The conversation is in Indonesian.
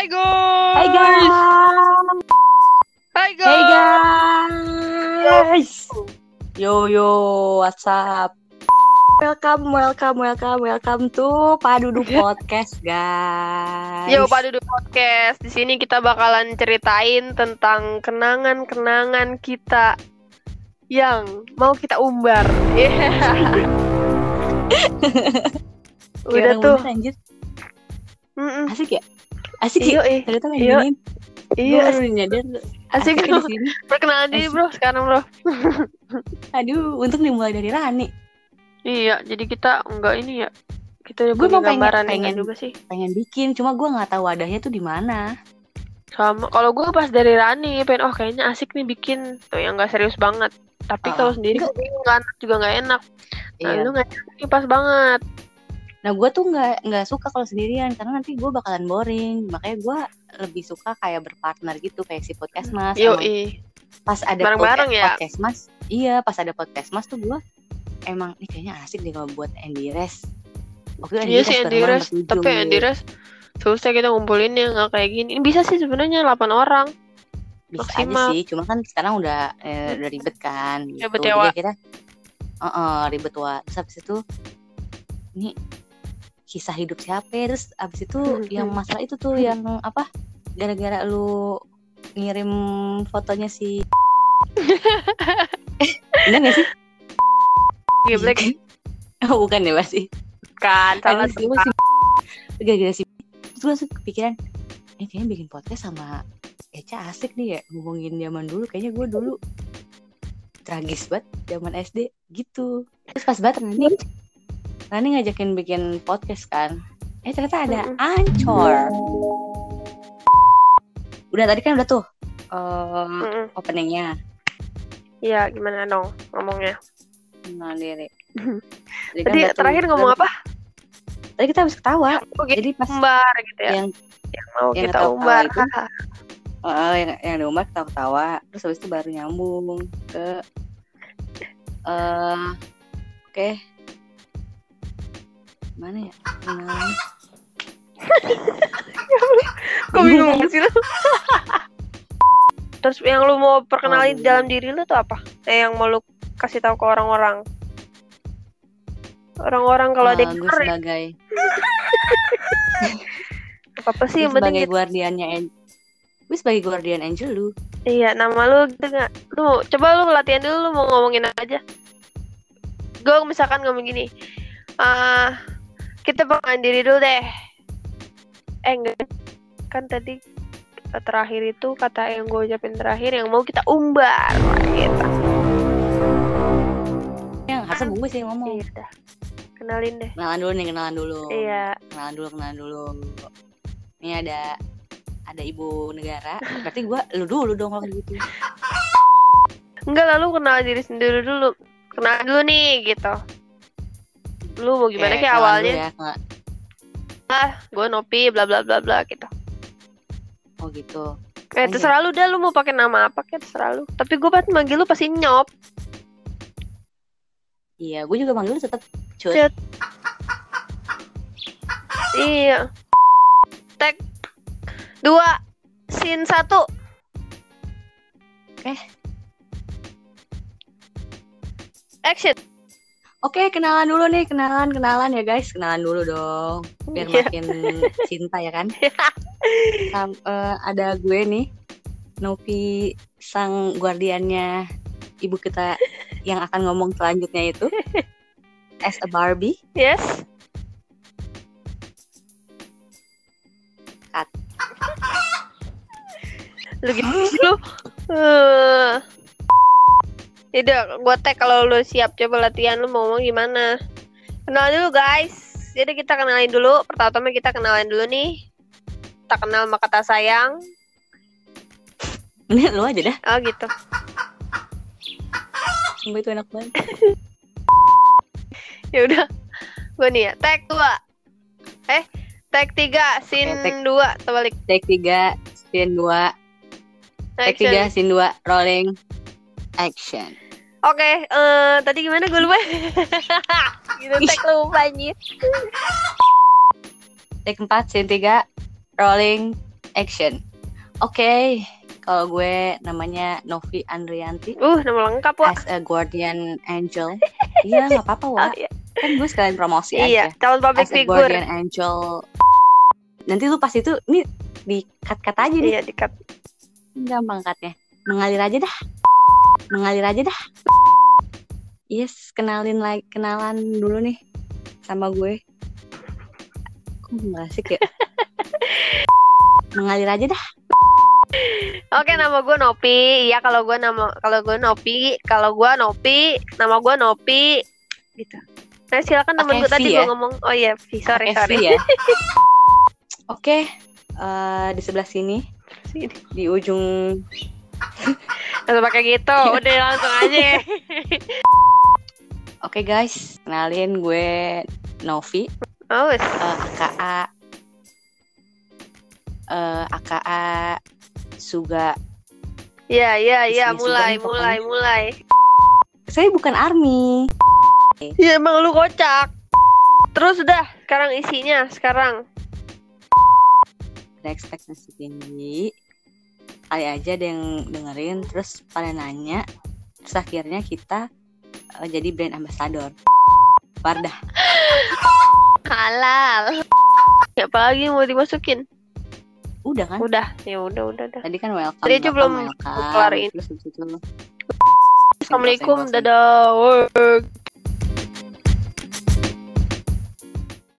Hai guys. Hai guys. Hai guys. Hey guys. Yo yo, what's up? Welcome, welcome, welcome, welcome to Padudu Podcast, guys. Yo Pak Dudu Podcast. Di sini kita bakalan ceritain tentang kenangan-kenangan kita yang mau kita umbar. Yeah. Udah tuh. bener, anjir? Mm-mm. Asik ya? Asik Iya, eh. Ternyata main Iya. giniin. Iya, baru nyadar asik asik di sini. Perkenalan diri bro sekarang bro. Aduh, untung dimulai dari Rani. Iya, jadi kita enggak ini ya. Kita Gue mau pengen- pengen- juga sih. Pengen bikin, cuma gue nggak tahu wadahnya tuh di mana. Sama kalau gue pas dari Rani pengen oh kayaknya asik nih bikin tuh yang gak serius banget. Tapi Ah, kalau sendiri enggak. gue bingung kan juga nggak enak. Nah, Iya. lu nggak ini pas banget. Nah gue tuh nggak nggak suka kalau sendirian karena nanti gue bakalan boring. Makanya gue lebih suka kayak berpartner gitu kayak si podcast mas. Pas ada Bareng-bareng podcast, ya? podcast mas, iya pas ada podcast mas tuh gue emang ini kayaknya asik deh kalau buat Andy Res. Waktu itu Iya sih Andy Res, tapi Andy Res susah kita ngumpulinnya nggak kayak gini. Ini bisa sih sebenarnya 8 orang. bisa maksimal. aja sih. Cuma kan sekarang udah eh, udah ribet kan. Gitu. Ribet ya, Jadi kita, ribet wa. Terus habis itu ini kisah hidup siapa? ya? Terus habis itu yang masalah itu tuh yang apa? Gara-gara lu ngirim fotonya si bener gak sih? Geblek Oh, bukan ya pasti. kan salah Aduh, si- tempat. si- gara-gara si terus gue langsung kepikiran eh kayaknya bikin podcast sama Eca asik nih ya ngomongin zaman dulu kayaknya gue dulu tragis banget zaman SD gitu terus pas banget Rani Rani ngajakin bikin podcast kan eh ternyata ada. Ancor udah tadi kan udah tuh eh, Mm-mm. openingnya Iya, gimana dong ngomongnya? kenal diri Tadi kan Tadi tuh. terakhir ngomong apa? tadi kita habis ketawa Oh, gitu. jadi pas umbar gitu ya. yang Yang mau yang kita umbar. itu. Oh, yang yang di rumah ketawa-ketawa terus habis itu baru nyambung ke eh oke mana ya kenalan Kok bingung banget sih lu? Terus yang lu mau perkenalin Oh. dalam diri lu tuh apa? Eh, yang mau lu kasih tahu ke orang-orang? Orang-orang kalau ada yang gue sebagai apa sih gue yang penting sebagai gitu. guardiannya An- gue sebagai guardian angel lu Iya, nama lu gitu nggak? Lu coba lu latihan dulu lu mau ngomongin apa aja. Gue misalkan ngomong gini. ah kita perkenalan diri dulu deh. Eh enggak. Kan tadi terakhir itu kata yang gue ucapin terakhir yang mau kita umbar gitu. yang harusnya gue sih yang ngomong Iya. Kenalin deh. kenalan dulu nih kenalan dulu Iya. kenalan dulu kenalan dulu ini ada ada ibu negara berarti gue lu dulu dong kalau gitu Enggak lalu kenal diri sendiri dulu. Kenal dulu nih gitu. Lu mau gimana Oke, kayak kenalan awalnya? ya, Ah, gue Nopi bla bla bla bla gitu. oh gitu Eh Iya. terserah lu dah lu mau pakai nama apa kayak terserah lu. Tapi gue pasti manggil lu pasti nyop. iya gue juga manggil lu tetap cut Cut. Iya. Tag dua scene satu. Eh. Action. Oke, kenalan dulu nih, kenalan, kenalan ya guys, kenalan dulu dong, biar Iya. makin cinta ya kan. Sam- eh, ada gue nih, Novi sang guardiannya ibu kita yang akan ngomong selanjutnya itu, as a Barbie. Yes. Cut. lu gitu lu. Eh. Yaudah, gue tag kalau lu siap coba latihan lu mau ngomong gimana. Kenalan dulu guys. Jadi kita kenalin dulu. Pertama-tama kita kenalan dulu nih. Kita kenal sama kata sayang. Ini lu aja dah, Oh gitu. sumpah itu enak banget. Ya udah. Gue nih ya. Tag 2. Eh, tag 3, scene Oke, tag- 2, terbalik. 3, scene 2, take Action. 3, scene 2, rolling, action. Oke, eh tadi gimana gue lupa. gitu tag lupa anjir. Take 4, scene 3, rolling, action. Oke, kalau gue namanya Novi Andrianti Uh, nama lengkap, Wak. as a guardian angel. iya, nggak apa-apa, Oh, Wak. iya. Kan gue sekalian promosi Iya, aja. calon public As a figure. guardian angel. Nanti lu pas itu, ini di cut-cut aja nih. Iya, dikat. Gampang cutnya. Mengalir aja dah. Mengalir aja dah. Yes, kenalin lagi, kenalan dulu nih sama gue. Kok nggak asik ya? Mengalir aja dah. Oke, nama gue Nopi. Iya, kalau gue nama kalau gue Nopi, kalau gue Nopi, nama gue Nopi. Gitu. Nah, silakan temen gue tadi gue ya? ngomong. Oh iya, V. sorry, sorry. V ya. Oke, eh, di sebelah sini, Sini. di ujung Langsung pakai gitu. Udah langsung aja. Oke guys, kenalin gue Novi, Oh, wes. eh, AKA eh, AKA Suga. Iya, iya, Isi-isi mulai, mulai, mulai. Saya bukan army. Iya, emang lu kocak. Terus udah, sekarang isinya, sekarang. Ada ekspektasi tinggi. Kali aja ada yang dengerin, terus pada nanya, terus akhirnya kita eh, jadi brand ambassador. Wardah. Halal. Ya, apalagi mau dimasukin? Udah kan? Udah, ya udah, udah, udah. Tadi kan welcome. Tadi aja belum welcome. Terus itu Assalamualaikum, dadah.